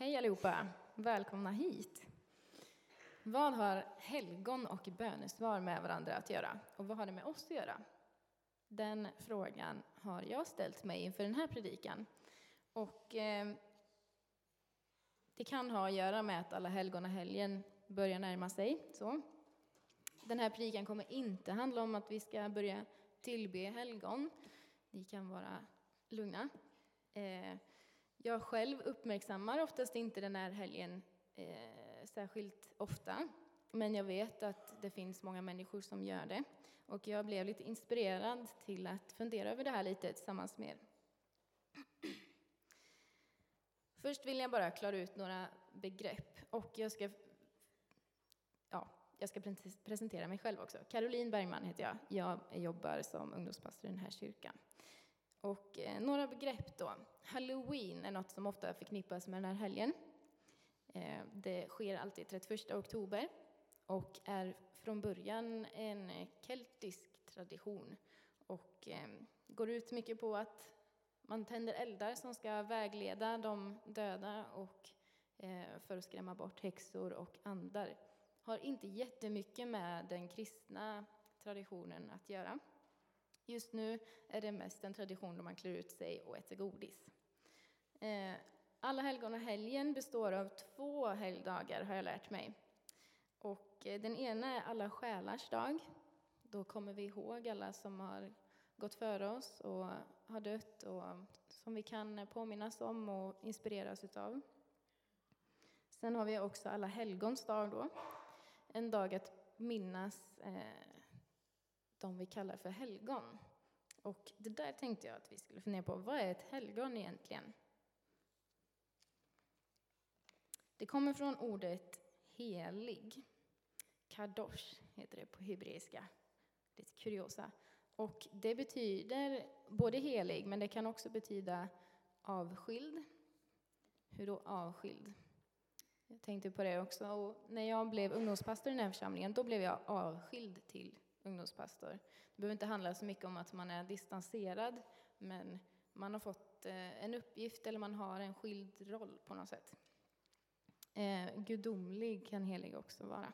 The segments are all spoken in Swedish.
Hej allihopa! Välkomna hit! Vad har helgon och bönesvar med varandra att göra? Och vad har det med oss att göra? Den frågan har jag ställt mig inför den här predikan. Och eh, det kan ha att göra med att alla helgon och helgen börjar närma sig. Så. Den här predikan kommer inte handla om att vi ska börja tillbe helgon. Ni kan vara lugna. Eh, jag själv uppmärksammar oftast inte den här helgen eh, särskilt ofta. Men jag vet att det finns många människor som gör det. Och jag blev lite inspirerad till att fundera över det här lite tillsammans med er. Först vill jag bara klara ut några begrepp. Och jag ska, ja, jag ska presentera mig själv också. Caroline Bergman heter jag. Jag jobbar som ungdomspastor i den här kyrkan. Och eh, några begrepp då. Halloween är något som ofta förknippas med den här helgen. Eh, det sker alltid 31 oktober och är från början en keltisk tradition och eh, går ut mycket på att man tänder eldar som ska vägleda de döda och eh, för att skrämma bort häxor och andar. Har inte jättemycket med den kristna traditionen att göra. Just nu är det mest en tradition då man klär ut sig och äter godis. Eh, alla helgon och helgen består av två helgdagar, har jag lärt mig. Och eh, den ena är alla själars dag. Då kommer vi ihåg alla som har gått före oss och har dött och som vi kan påminnas om och inspireras utav. Sen har vi också alla helgons dag då. En dag att minnas eh, de vi kallar för helgon. Och det där tänkte jag att vi skulle fundera på. Vad är ett helgon egentligen? Det kommer från ordet helig. Kadosh heter det på hebreiska. Lite kuriosa. Och det betyder både helig, men det kan också betyda avskild. Hur då avskild? Jag tänkte på det också. Och när jag blev ungdomspastor i den här församlingen, då blev jag avskild till ungdomspastor. Det behöver inte handla så mycket om att man är distanserad, men man har fått eh, en uppgift eller man har en skild roll på något sätt. Eh, gudomlig kan helig också vara.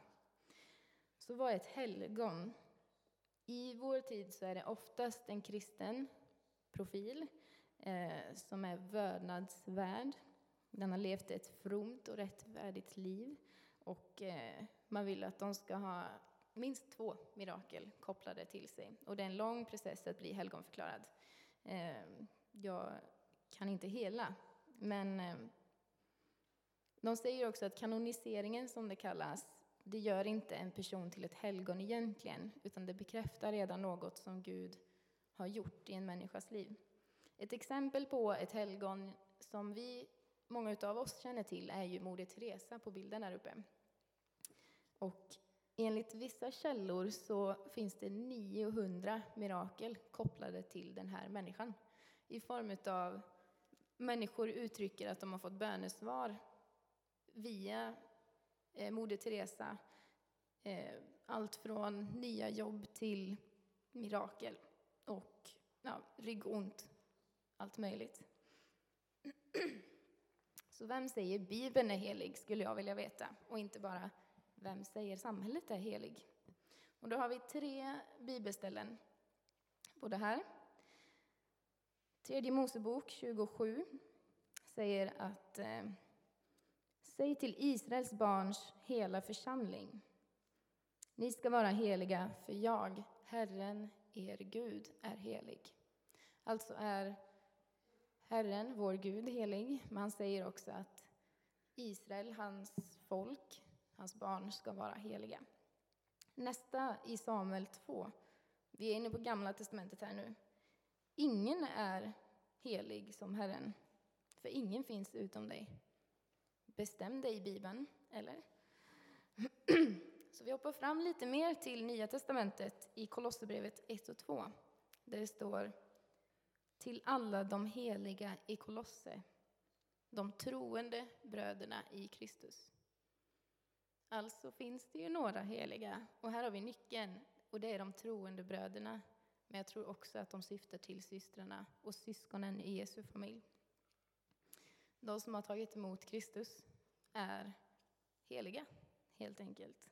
Så vad är ett helgon? I vår tid så är det oftast en kristen profil eh, som är vördnadsvärd. Den har levt ett fromt och rättvärdigt liv och eh, man vill att de ska ha minst två mirakel kopplade till sig. Och det är en lång process att bli helgonförklarad. Ehm, jag kan inte hela, men ehm, de säger också att kanoniseringen, som det kallas, det gör inte en person till ett helgon egentligen, utan det bekräftar redan något som Gud har gjort i en människas liv. Ett exempel på ett helgon som vi, många av oss känner till är ju Moder Teresa på bilden där uppe. Och Enligt vissa källor så finns det 900 mirakel kopplade till den här människan. I form av människor uttrycker att de har fått bönesvar via eh, Moder Teresa. Eh, allt från nya jobb till mirakel och ja, ryggont, allt möjligt. Så vem säger Bibeln är helig, skulle jag vilja veta, och inte bara vem säger samhället är helig? Och då har vi tre bibelställen på det här. Tredje Mosebok 27 säger att eh, Säg till Israels barns hela församling. Ni ska vara heliga, för jag, Herren, er Gud, är helig. Alltså är Herren, vår Gud, helig. Men han säger också att Israel, hans folk, Hans barn ska vara heliga. Nästa i Samuel 2. Vi är inne på Gamla testamentet här nu. Ingen är helig som Herren, för ingen finns utom dig. Bestäm dig i Bibeln, eller? Så vi hoppar fram lite mer till Nya testamentet i Kolosserbrevet 1 och 2. Där det står till alla de heliga i Kolosse, de troende bröderna i Kristus. Alltså finns det ju några heliga, och här har vi nyckeln, och det är de troende bröderna. Men jag tror också att de syftar till systrarna och syskonen i Jesu familj. De som har tagit emot Kristus är heliga, helt enkelt.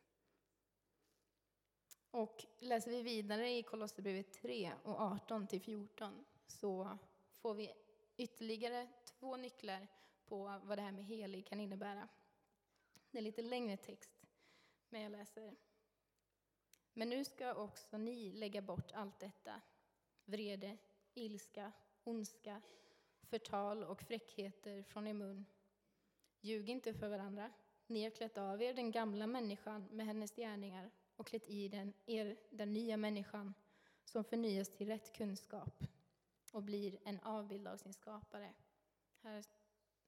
Och läser vi vidare i Kolosserbrevet 3 och 18 till 14 så får vi ytterligare två nycklar på vad det här med helig kan innebära. Det är lite längre text, men jag läser. Men nu ska också ni lägga bort allt detta, vrede, ilska, ondska, förtal och fräckheter från er mun. Ljug inte för varandra. Ni har klätt av er den gamla människan med hennes gärningar och klätt i den, er den nya människan som förnyas till rätt kunskap och blir en avbild av sin skapare. Här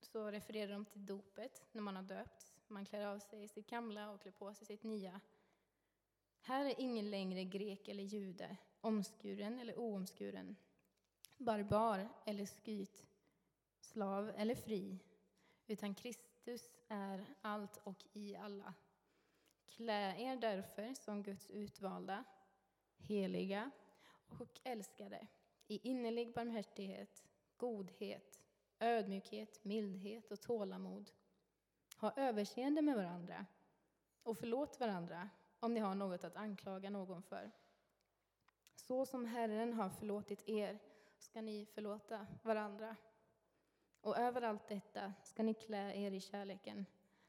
så refererar de till dopet, när man har döpts. Man klär av sig sitt gamla och klär på sig sitt nya. Här är ingen längre grek eller jude, omskuren eller oomskuren, barbar eller skyt, slav eller fri, utan Kristus är allt och i alla. Klä er därför som Guds utvalda, heliga och älskade i innerlig barmhärtighet, godhet, ödmjukhet, mildhet och tålamod. Ha överseende med varandra och förlåt varandra om ni har något att anklaga någon för. Så som Herren har förlåtit er ska ni förlåta varandra. Och över allt detta ska ni klä er i kärleken,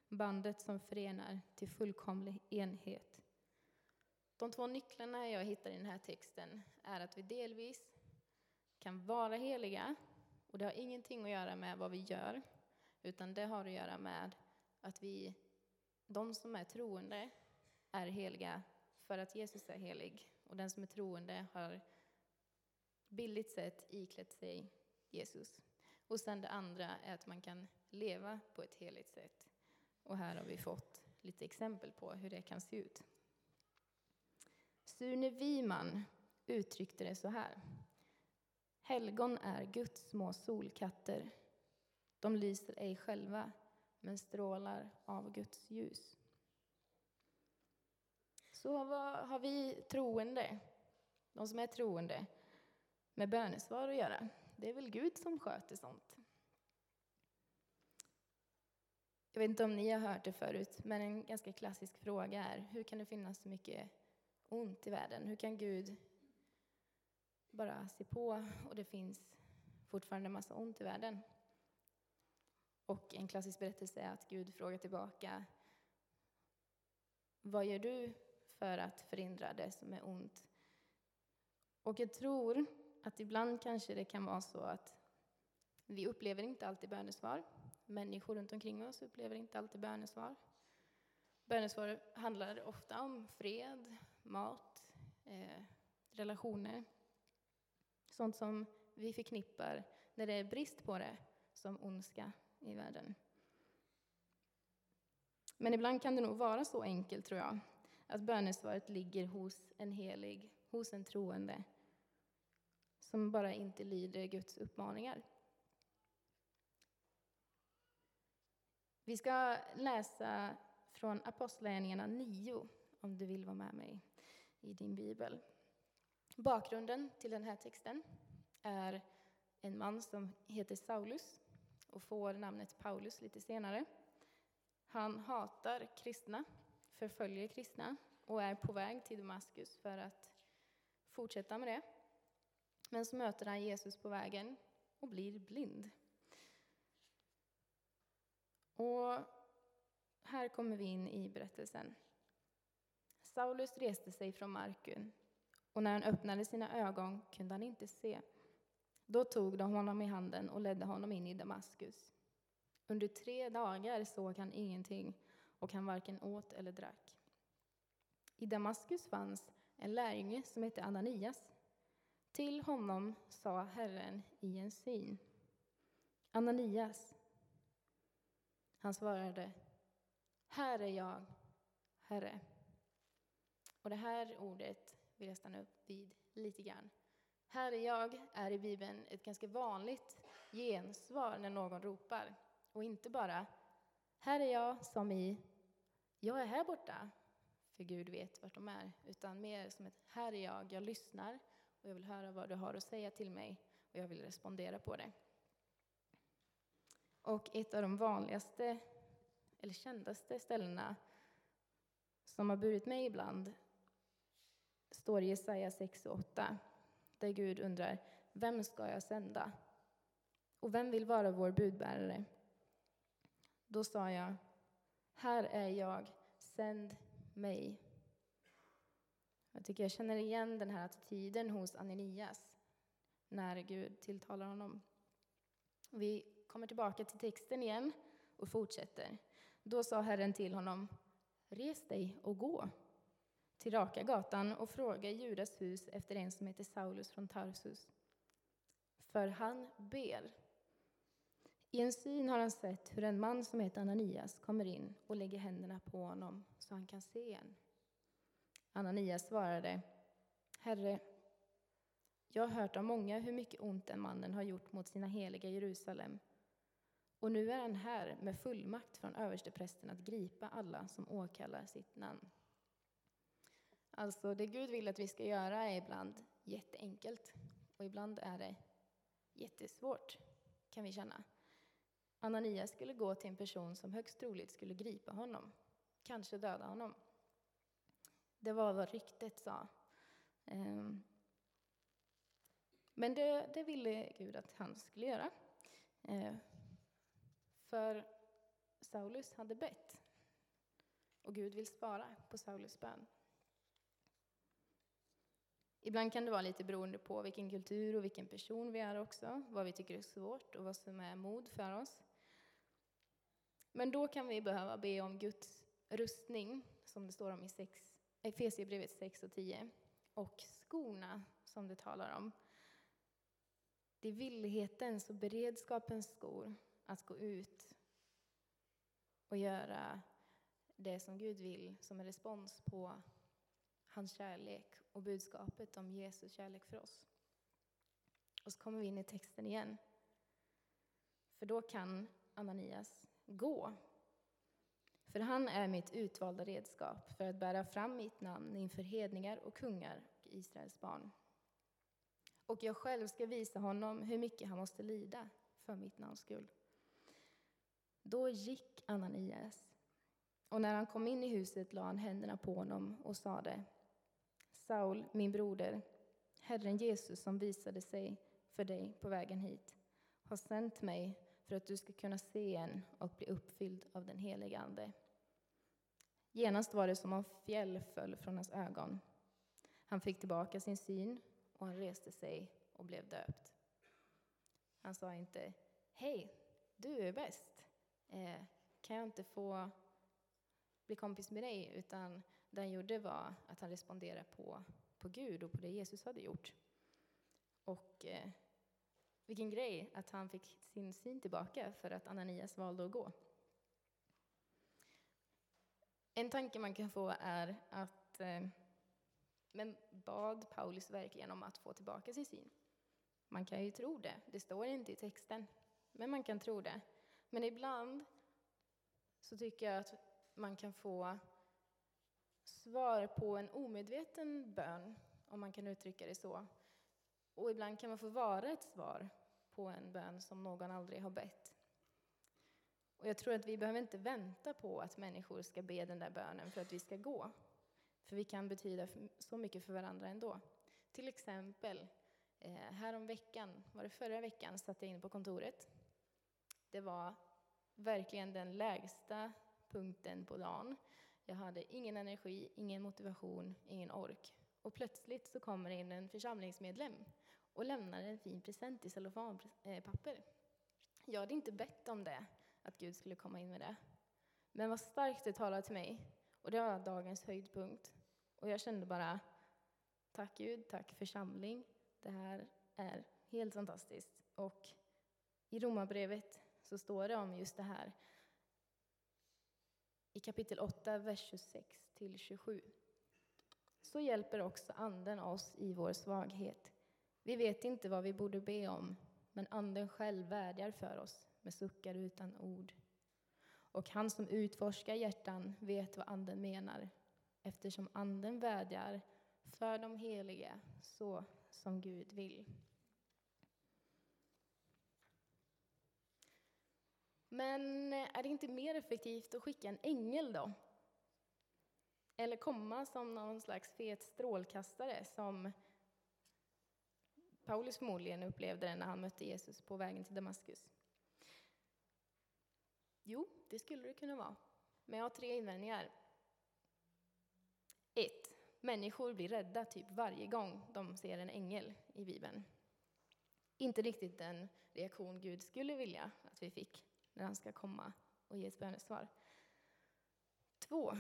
bandet som förenar till fullkomlig enhet. De två nycklarna jag hittar i den här texten är att vi delvis kan vara heliga, och det har ingenting att göra med vad vi gör, utan det har att göra med att vi, de som är troende, är heliga för att Jesus är helig. Och den som är troende har billigt sett iklätt sig Jesus. Och sen det andra är att man kan leva på ett heligt sätt. Och här har vi fått lite exempel på hur det kan se ut. Sune Wiman uttryckte det så här. Helgon är Guds små solkatter. De lyser ej själva, men strålar av Guds ljus. Så vad har vi troende, de som är troende, med bönesvar att göra? Det är väl Gud som sköter sånt. Jag vet inte om ni har hört det förut, men en ganska klassisk fråga är hur kan det finnas så mycket ont i världen? Hur kan Gud bara se på och det finns fortfarande en massa ont i världen? Och en klassisk berättelse är att Gud frågar tillbaka Vad gör du för att förhindra det som är ont? Och jag tror att ibland kanske det kan vara så att vi upplever inte alltid bönesvar. Människor runt omkring oss upplever inte alltid bönesvar. Bönesvar handlar ofta om fred, mat, eh, relationer. Sånt som vi förknippar, när det är brist på det, som ondska i världen. Men ibland kan det nog vara så enkelt, tror jag, att bönesvaret ligger hos en helig, hos en troende, som bara inte lyder Guds uppmaningar. Vi ska läsa från Apostlagärningarna 9, om du vill vara med mig i din bibel. Bakgrunden till den här texten är en man som heter Saulus och får namnet Paulus lite senare. Han hatar kristna, förföljer kristna och är på väg till Damaskus för att fortsätta med det. Men så möter han Jesus på vägen och blir blind. Och här kommer vi in i berättelsen. Saulus reste sig från marken och när han öppnade sina ögon kunde han inte se. Då tog de honom i handen och ledde honom in i Damaskus. Under tre dagar såg han ingenting och han varken åt eller drack. I Damaskus fanns en lärjunge som hette Ananias. Till honom sa Herren i en syn. Ananias. Han svarade, här är jag, Herre. Och det här ordet vill jag stanna upp vid lite grann. Här är jag är i Bibeln ett ganska vanligt gensvar när någon ropar. Och inte bara här är jag som i jag är här borta, för Gud vet vart de är. Utan mer som ett här är jag, jag lyssnar och jag vill höra vad du har att säga till mig och jag vill respondera på det. Och ett av de vanligaste, eller kändaste ställena som har burit mig ibland står i Jesaja 6 och 8, där Gud undrar, vem ska jag sända? Och vem vill vara vår budbärare? Då sa jag, här är jag, sänd mig. Jag tycker jag känner igen den här attityden hos Ananias när Gud tilltalar honom. Vi kommer tillbaka till texten igen och fortsätter. Då sa Herren till honom, res dig och gå till raka gatan och fråga i Judas hus efter en som heter Saulus från Tarsus. För han ber. I en syn har han sett hur en man som heter Ananias kommer in och lägger händerna på honom så han kan se igen. Ananias svarade, Herre, jag har hört av många hur mycket ont den mannen har gjort mot sina heliga Jerusalem. Och nu är han här med fullmakt från översteprästen att gripa alla som åkallar sitt namn. Alltså, det Gud vill att vi ska göra är ibland jätteenkelt och ibland är det jättesvårt, kan vi känna. Ananias skulle gå till en person som högst troligt skulle gripa honom, kanske döda honom. Det var vad ryktet sa. Ehm. Men det, det ville Gud att han skulle göra. Eh, för Saulus hade bett. Och Gud vill svara på Saulus bön. Ibland kan det vara lite beroende på vilken kultur och vilken person vi är också, vad vi tycker är svårt och vad som är mod för oss. Men då kan vi behöva be om Guds rustning, som det står om i eh, Efesierbrevet 6 och 10, och skorna, som det talar om. Det är villighetens och beredskapens skor att gå ut och göra det som Gud vill som en respons på hans kärlek och budskapet om Jesus kärlek för oss. Och så kommer vi in i texten igen. För då kan Ananias gå. För han är mitt utvalda redskap för att bära fram mitt namn inför hedningar och kungar och Israels barn. Och jag själv ska visa honom hur mycket han måste lida för mitt namns skull. Då gick Ananias, och när han kom in i huset la han händerna på honom och sade Saul, min broder, Herren Jesus som visade sig för dig på vägen hit, har sänt mig för att du ska kunna se en och bli uppfylld av den helige Ande. Genast var det som om fjäll föll från hans ögon. Han fick tillbaka sin syn och han reste sig och blev döpt. Han sa inte Hej, du är bäst. Eh, kan jag inte få bli kompis med dig? Utan det han gjorde var att han responderade på, på Gud och på det Jesus hade gjort. Och eh, vilken grej att han fick sin syn tillbaka för att Ananias valde att gå. En tanke man kan få är att eh, men bad Paulus verkligen om att få tillbaka sin syn? Man kan ju tro det, det står inte i texten, men man kan tro det. Men ibland så tycker jag att man kan få svar på en omedveten bön, om man kan uttrycka det så. Och ibland kan man få vara ett svar på en bön som någon aldrig har bett. Och jag tror att vi behöver inte vänta på att människor ska be den där bönen för att vi ska gå. För vi kan betyda så mycket för varandra ändå. Till exempel, eh, härom veckan, var det förra veckan, satt jag inne på kontoret. Det var verkligen den lägsta punkten på dagen. Jag hade ingen energi, ingen motivation, ingen ork. Och plötsligt så kommer in en församlingsmedlem och lämnar en fin present i cellofanpapper. Jag hade inte bett om det, att Gud skulle komma in med det. Men vad starkt det talade till mig. Och det var dagens höjdpunkt. Och jag kände bara, tack Gud, tack församling. Det här är helt fantastiskt. Och i Romarbrevet så står det om just det här. I kapitel 8, vers 26 till 27. Så hjälper också Anden oss i vår svaghet. Vi vet inte vad vi borde be om, men Anden själv vädjar för oss med suckar utan ord. Och han som utforskar hjärtan vet vad Anden menar, eftersom Anden vädjar för de heliga så som Gud vill. Men eh, är det inte mer effektivt att skicka en ängel då? Eller komma som någon slags fet strålkastare som Paulus förmodligen upplevde det när han mötte Jesus på vägen till Damaskus. Jo, det skulle det kunna vara. Men jag har tre invändningar. 1. Människor blir rädda typ varje gång de ser en ängel i Bibeln. Inte riktigt den reaktion Gud skulle vilja att vi fick när han ska komma och ge ett bönesvar. Två,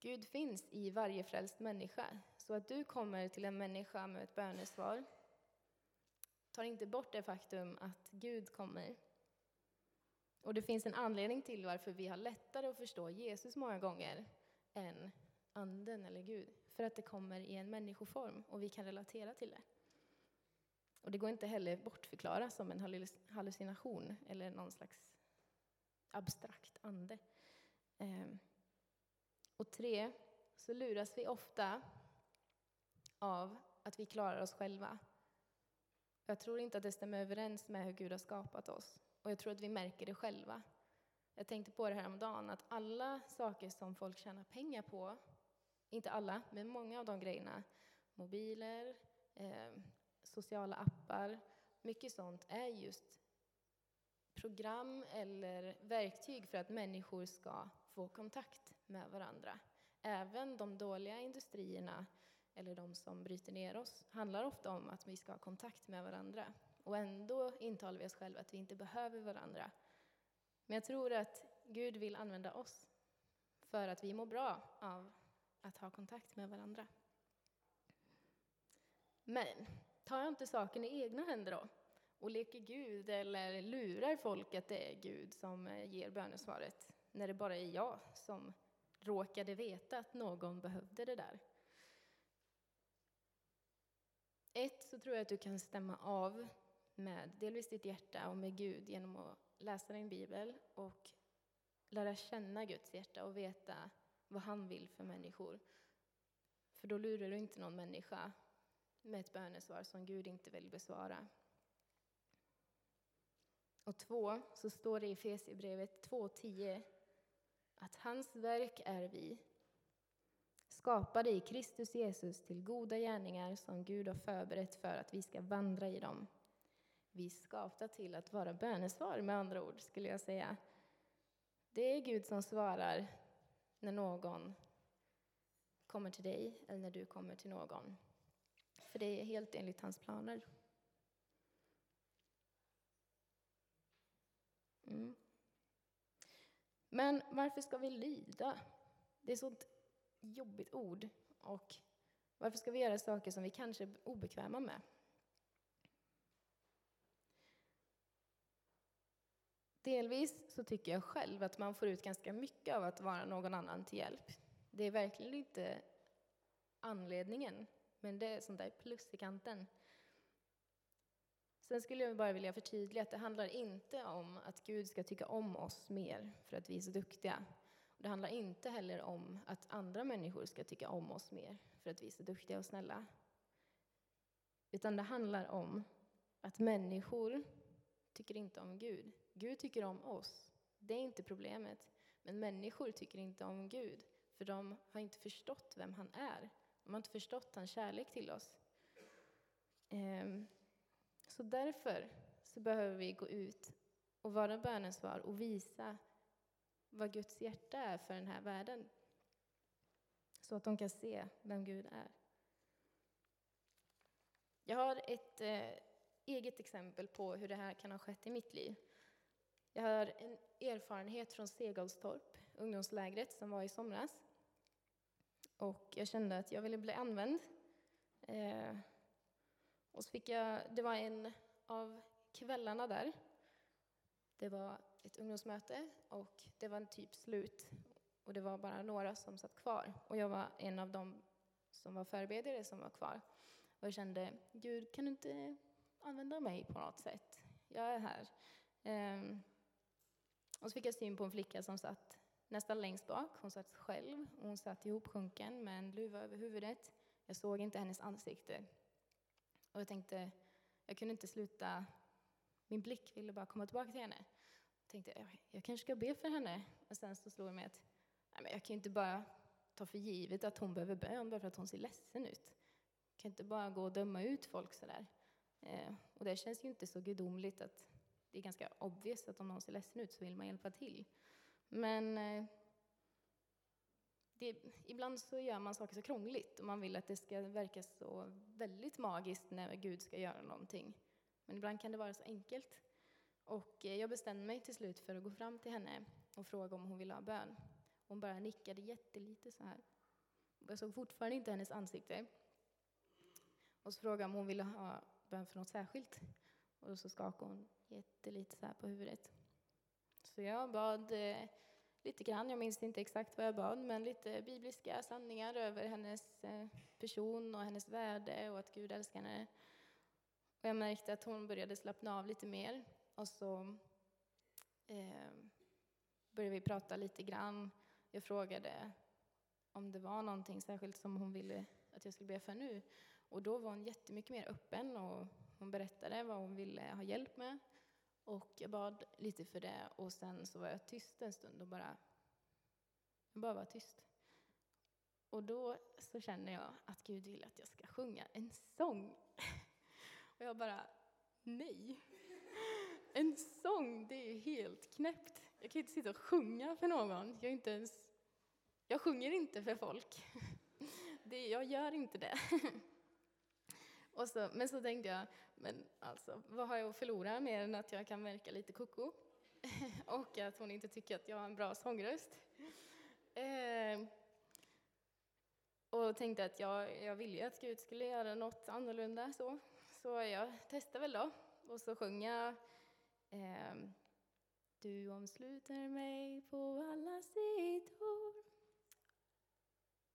Gud finns i varje frälst människa. Så att du kommer till en människa med ett bönesvar tar inte bort det faktum att Gud kommer. Och det finns en anledning till varför vi har lättare att förstå Jesus många gånger än Anden eller Gud. För att det kommer i en människoform och vi kan relatera till det. Och det går inte heller bortförklara som en hallucination eller någon slags abstrakt ande. Ehm, och tre, så luras vi ofta av att vi klarar oss själva. Jag tror inte att det stämmer överens med hur Gud har skapat oss. Och jag tror att vi märker det själva. Jag tänkte på det här om dagen att alla saker som folk tjänar pengar på, inte alla, men många av de grejerna, mobiler, eh, sociala appar, mycket sånt är just program eller verktyg för att människor ska få kontakt med varandra. Även de dåliga industrierna eller de som bryter ner oss handlar ofta om att vi ska ha kontakt med varandra. Och ändå intalar vi oss själva att vi inte behöver varandra. Men jag tror att Gud vill använda oss för att vi mår bra av att ha kontakt med varandra. Men tar jag inte saken i egna händer då och leker Gud eller lurar folk att det är Gud som eh, ger bönesvaret när det bara är jag som råkade veta att någon behövde det där? Ett, så tror jag att du kan stämma av med delvis ditt hjärta och med Gud genom att läsa din bibel och lära känna Guds hjärta och veta vad han vill för människor. För då lurar du inte någon människa med ett bönesvar som Gud inte vill besvara. Och två, så står det i Efesierbrevet 2.10 att hans verk är vi, skapade i Kristus Jesus till goda gärningar som Gud har förberett för att vi ska vandra i dem. Vi är skapta till att vara bönesvar, med andra ord, skulle jag säga. Det är Gud som svarar när någon kommer till dig eller när du kommer till någon. För det är helt enligt hans planer. Mm. Men varför ska vi lyda? Det är så sånt jobbigt ord. Och varför ska vi göra saker som vi kanske är obekväma med? Delvis så tycker jag själv att man får ut ganska mycket av att vara någon annan till hjälp. Det är verkligen inte anledningen, men det är sånt där plus i kanten. Sen skulle jag bara vilja förtydliga att det handlar inte om att Gud ska tycka om oss mer för att vi är så duktiga. Det handlar inte heller om att andra människor ska tycka om oss mer för att vi är så duktiga och snälla. Utan det handlar om att människor tycker inte om Gud. Gud tycker om oss. Det är inte problemet. Men människor tycker inte om Gud, för de har inte förstått vem han är. De har inte förstått hans kärlek till oss. Ehm, så därför så behöver vi gå ut och vara bönesvar och visa vad Guds hjärta är för den här världen. Så att de kan se vem Gud är. Jag har ett eh, eget exempel på hur det här kan ha skett i mitt liv. Jag har en erfarenhet från Segalstorp, ungdomslägret som var i somras. Och jag kände att jag ville bli använd. Eh, och så fick jag, det var en av kvällarna där. Det var ett ungdomsmöte och det var en typ slut. Och det var bara några som satt kvar. Och jag var en av dem som var förberedare som var kvar. Och jag kände, Gud, kan du inte använda mig på något sätt? Jag är här. Um, och så fick jag syn på en flicka som satt nästan längst bak. Hon satt själv. Hon satt ihopsjunken med en luva över huvudet. Jag såg inte hennes ansikte. Och jag tänkte, jag kunde inte sluta, min blick ville bara komma tillbaka till henne. Jag tänkte jag, kanske ska be för henne. Och sen så slog det mig att nej, men jag kan inte bara ta för givet att hon behöver bön bara för att hon ser ledsen ut. Jag kan inte bara gå och döma ut folk sådär. Eh, och det känns ju inte så gudomligt att det är ganska obvious att om någon ser ledsen ut så vill man hjälpa till. Men eh, det, ibland så gör man saker så krångligt och man vill att det ska verka så väldigt magiskt när Gud ska göra någonting. Men ibland kan det vara så enkelt. Och eh, jag bestämde mig till slut för att gå fram till henne och fråga om hon ville ha bön. Hon bara nickade jättelite så här. Jag såg fortfarande inte hennes ansikte. Och så frågade jag om hon ville ha bön för något särskilt. Och så skakade hon jättelite så här på huvudet. Så jag bad eh, lite grann, jag minns inte exakt vad jag bad, men lite bibliska sanningar över hennes eh, person och hennes värde och att Gud älskar henne. Och jag märkte att hon började slappna av lite mer. Och så eh, började vi prata lite grann. Jag frågade om det var någonting särskilt som hon ville att jag skulle be för nu. Och då var hon jättemycket mer öppen och hon berättade vad hon ville ha hjälp med. Och jag bad lite för det och sen så var jag tyst en stund och bara, jag bara var tyst. Och då så känner jag att Gud vill att jag ska sjunga en sång. Och jag bara, nej. En sång, det är helt knäppt. Jag kan inte sitta och sjunga för någon. Jag, är inte ens, jag sjunger inte för folk. Det, jag gör inte det. Och så, men så tänkte jag, men alltså, vad har jag att förlora mer än att jag kan verka lite koko? och att hon inte tycker att jag har en bra sångröst. Eh, och tänkte att jag, jag ville ju att Gud skulle göra något annorlunda så. Så jag testade väl då. Och så sjöng jag eh, Du omsluter mig på alla sidor.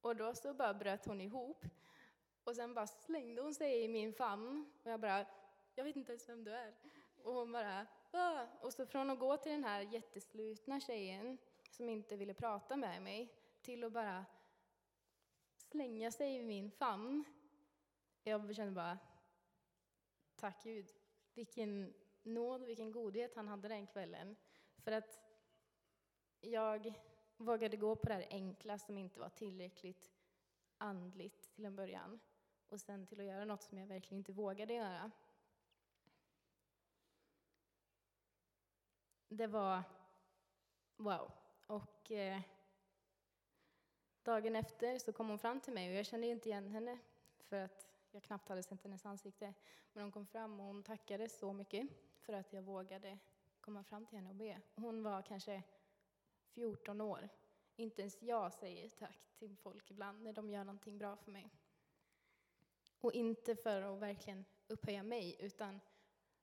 Och då så bara bröt hon ihop. Och sen bara slängde hon sig i min famn och jag bara, jag vet inte ens vem du är. Och hon bara, Åh! Och så från att gå till den här jätteslutna tjejen som inte ville prata med mig till att bara slänga sig i min famn. Jag kände bara, tack Gud, vilken nåd, vilken godhet han hade den kvällen. För att jag vågade gå på det här enkla som inte var tillräckligt andligt till en början och sen till att göra något som jag verkligen inte vågade göra. Det var wow. Och eh, dagen efter så kom hon fram till mig och jag kände inte igen henne för att jag knappt hade sett hennes ansikte. Men hon kom fram och hon tackade så mycket för att jag vågade komma fram till henne och be. Hon var kanske 14 år. Inte ens jag säger tack till folk ibland när de gör någonting bra för mig. Och inte för att verkligen upphöja mig, utan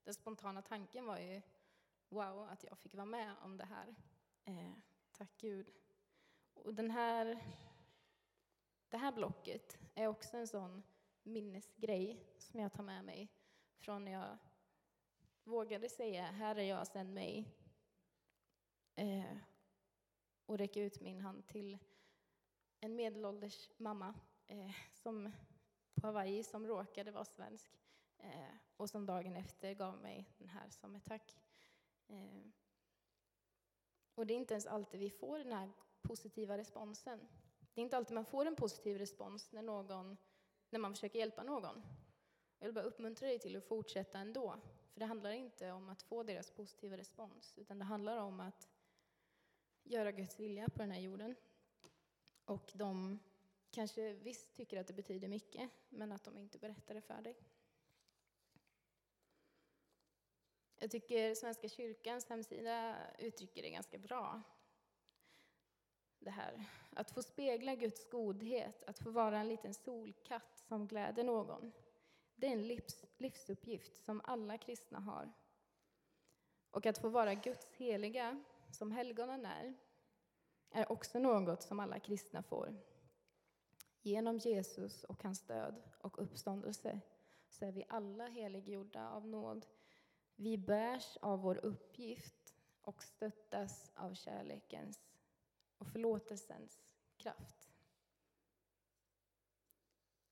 den spontana tanken var ju wow, att jag fick vara med om det här. Eh, tack Gud. Och den här, det här blocket är också en sån minnesgrej som jag tar med mig från när jag vågade säga Här är jag, sänd mig. Eh, och räcka ut min hand till en medelålders mamma eh, som på Hawaii som råkade vara svensk eh, och som dagen efter gav mig den här som ett tack. Eh, och det är inte ens alltid vi får den här positiva responsen. Det är inte alltid man får en positiv respons när, någon, när man försöker hjälpa någon. Jag vill bara uppmuntra dig till att fortsätta ändå. För det handlar inte om att få deras positiva respons, utan det handlar om att göra Guds vilja på den här jorden. Och de kanske visst tycker att det betyder mycket, men att de inte berättar det för dig. Jag tycker Svenska kyrkans hemsida uttrycker det ganska bra. Det här. Att få spegla Guds godhet, att få vara en liten solkatt som gläder någon. Det är en livs, livsuppgift som alla kristna har. Och att få vara Guds heliga, som helgonen är, är också något som alla kristna får. Genom Jesus och hans död och uppståndelse så är vi alla heliggjorda av nåd. Vi bärs av vår uppgift och stöttas av kärlekens och förlåtelsens kraft.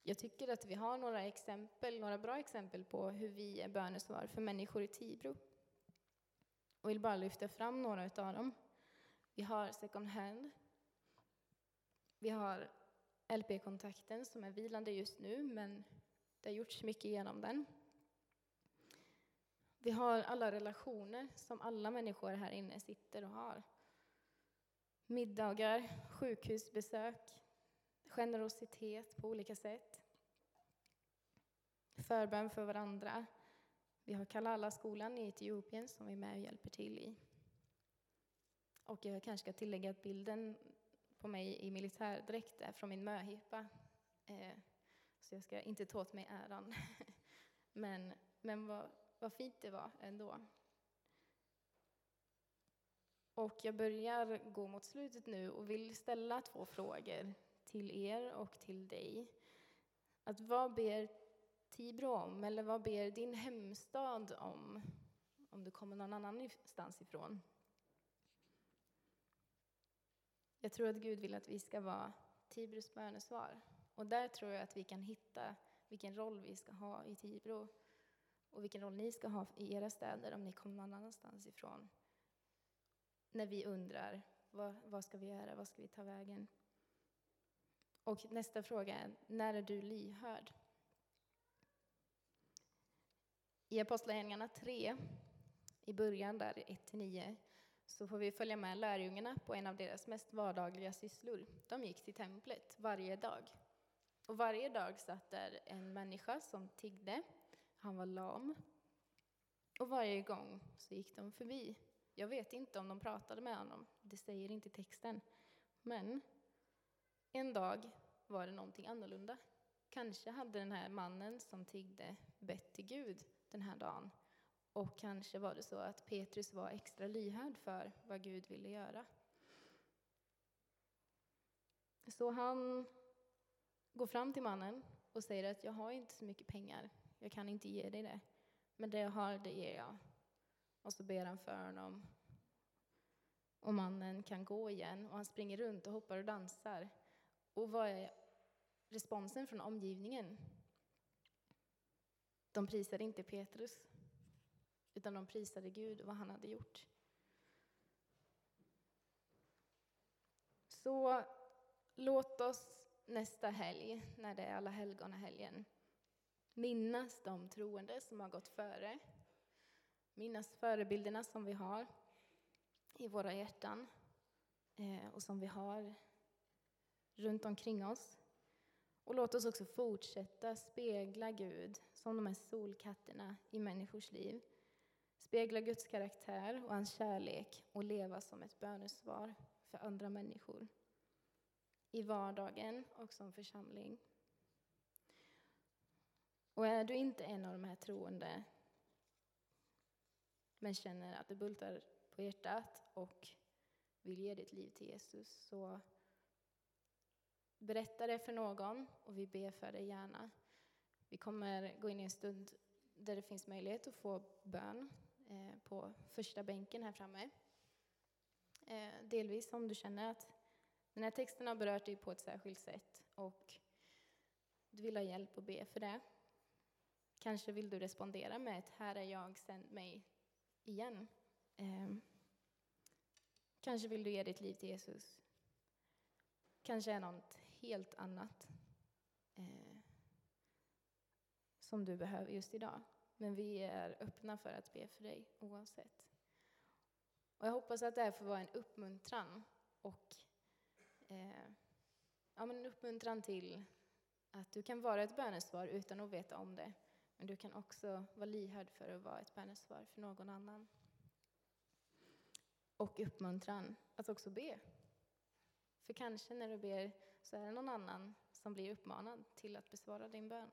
Jag tycker att vi har några exempel, några bra exempel på hur vi är bönesvar för människor i Tibro. och vill bara lyfta fram några av dem. Vi har second hand. Vi har LP-kontakten som är vilande just nu, men det har gjorts mycket genom den. Vi har alla relationer som alla människor här inne sitter och har. Middagar, sjukhusbesök, generositet på olika sätt. Förbön för varandra. Vi har Kalala-skolan i Etiopien som vi är med och hjälper till i. Och jag kanske ska tillägga att bilden på mig i militärdräkt från min möhippa. Eh, så jag ska inte ta åt mig äran. Men, men vad, vad fint det var ändå. Och jag börjar gå mot slutet nu och vill ställa två frågor till er och till dig. Att vad ber Tibro om, eller vad ber din hemstad om, om du kommer någon annanstans ifrån? Jag tror att Gud vill att vi ska vara Tibros bönesvar. Och där tror jag att vi kan hitta vilken roll vi ska ha i Tibro och vilken roll ni ska ha i era städer om ni kommer någon annanstans ifrån. När vi undrar, vad, vad ska vi göra, vad ska vi ta vägen? Och nästa fråga är, när är du lyhörd? I Apostlagärningarna 3, i början där 1-9, så får vi följa med lärjungarna på en av deras mest vardagliga sysslor. De gick till templet varje dag. Och varje dag satt där en människa som tiggde. Han var lam. Och varje gång så gick de förbi. Jag vet inte om de pratade med honom, det säger inte texten. Men en dag var det någonting annorlunda. Kanske hade den här mannen som tiggde bett till Gud den här dagen. Och kanske var det så att Petrus var extra lyhörd för vad Gud ville göra. Så han går fram till mannen och säger att jag har inte så mycket pengar, jag kan inte ge dig det. Men det jag har, det ger jag. Och så ber han för honom. Och mannen kan gå igen och han springer runt och hoppar och dansar. Och vad är responsen från omgivningen? De prisade inte Petrus, utan de prisade Gud och vad han hade gjort. Så låt oss nästa helg, när det är alla helgon-helgen, minnas de troende som har gått före. Minnas förebilderna som vi har i våra hjärtan eh, och som vi har runt omkring oss. Och låt oss också fortsätta spegla Gud som de här solkatterna i människors liv. Spegla Guds karaktär och hans kärlek och leva som ett bönesvar för andra människor. I vardagen och som församling. Och är du inte en av de här troende men känner att det bultar på hjärtat och vill ge ditt liv till Jesus så berätta det för någon och vi ber för dig gärna. Vi kommer gå in i en stund där det finns möjlighet att få bön Eh, på första bänken här framme. Eh, delvis om du känner att den här texten har berört dig på ett särskilt sätt och du vill ha hjälp och be för det. Kanske vill du respondera med ett ”Här är jag, sänd mig” igen. Eh, kanske vill du ge ditt liv till Jesus. Kanske är något helt annat som du behöver just idag. Men vi är öppna för att be för dig oavsett. Och jag hoppas att det här får vara en uppmuntran och eh, ja, men en uppmuntran till att du kan vara ett bönesvar utan att veta om det. Men du kan också vara lyhörd för att vara ett bönesvar för någon annan. Och uppmuntran att också be. För kanske när du ber så är det någon annan som blir uppmanad till att besvara din bön.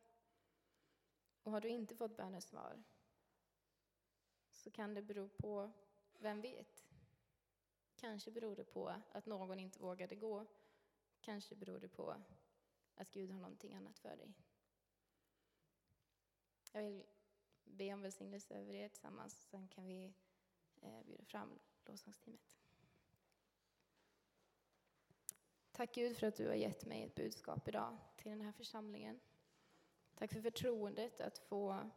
Och har du inte fått bönesvar så kan det bero på, vem vet? Kanske beror det på att någon inte vågade gå. Kanske beror det på att Gud har någonting annat för dig. Jag vill be om välsignelse över er tillsammans, sen kan vi eh, bjuda fram lovsångsteamet. Tack Gud för att du har gett mig ett budskap idag till den här församlingen. Tack för förtroendet att få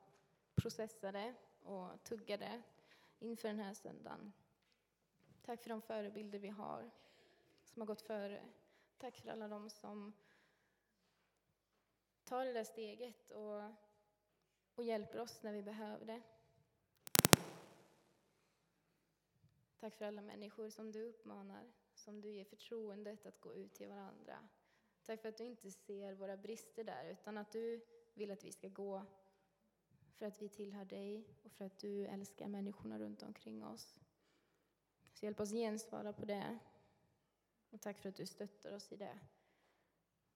processa det och tugga det inför den här söndagen. Tack för de förebilder vi har som har gått före. Tack för alla de som tar det där steget och, och hjälper oss när vi behöver det. Tack för alla människor som du uppmanar, som du ger förtroendet att gå ut till varandra. Tack för att du inte ser våra brister där, utan att du vill att vi ska gå för att vi tillhör dig och för att du älskar människorna runt omkring oss. Så hjälp oss gensvara på det. Och tack för att du stöttar oss i det.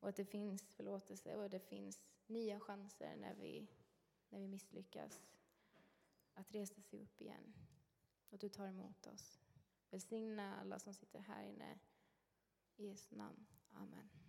Och att det finns förlåtelse och det finns nya chanser när vi, när vi misslyckas. Att resa sig upp igen. Och att du tar emot oss. Välsigna alla som sitter här inne. I Jesu namn. Amen.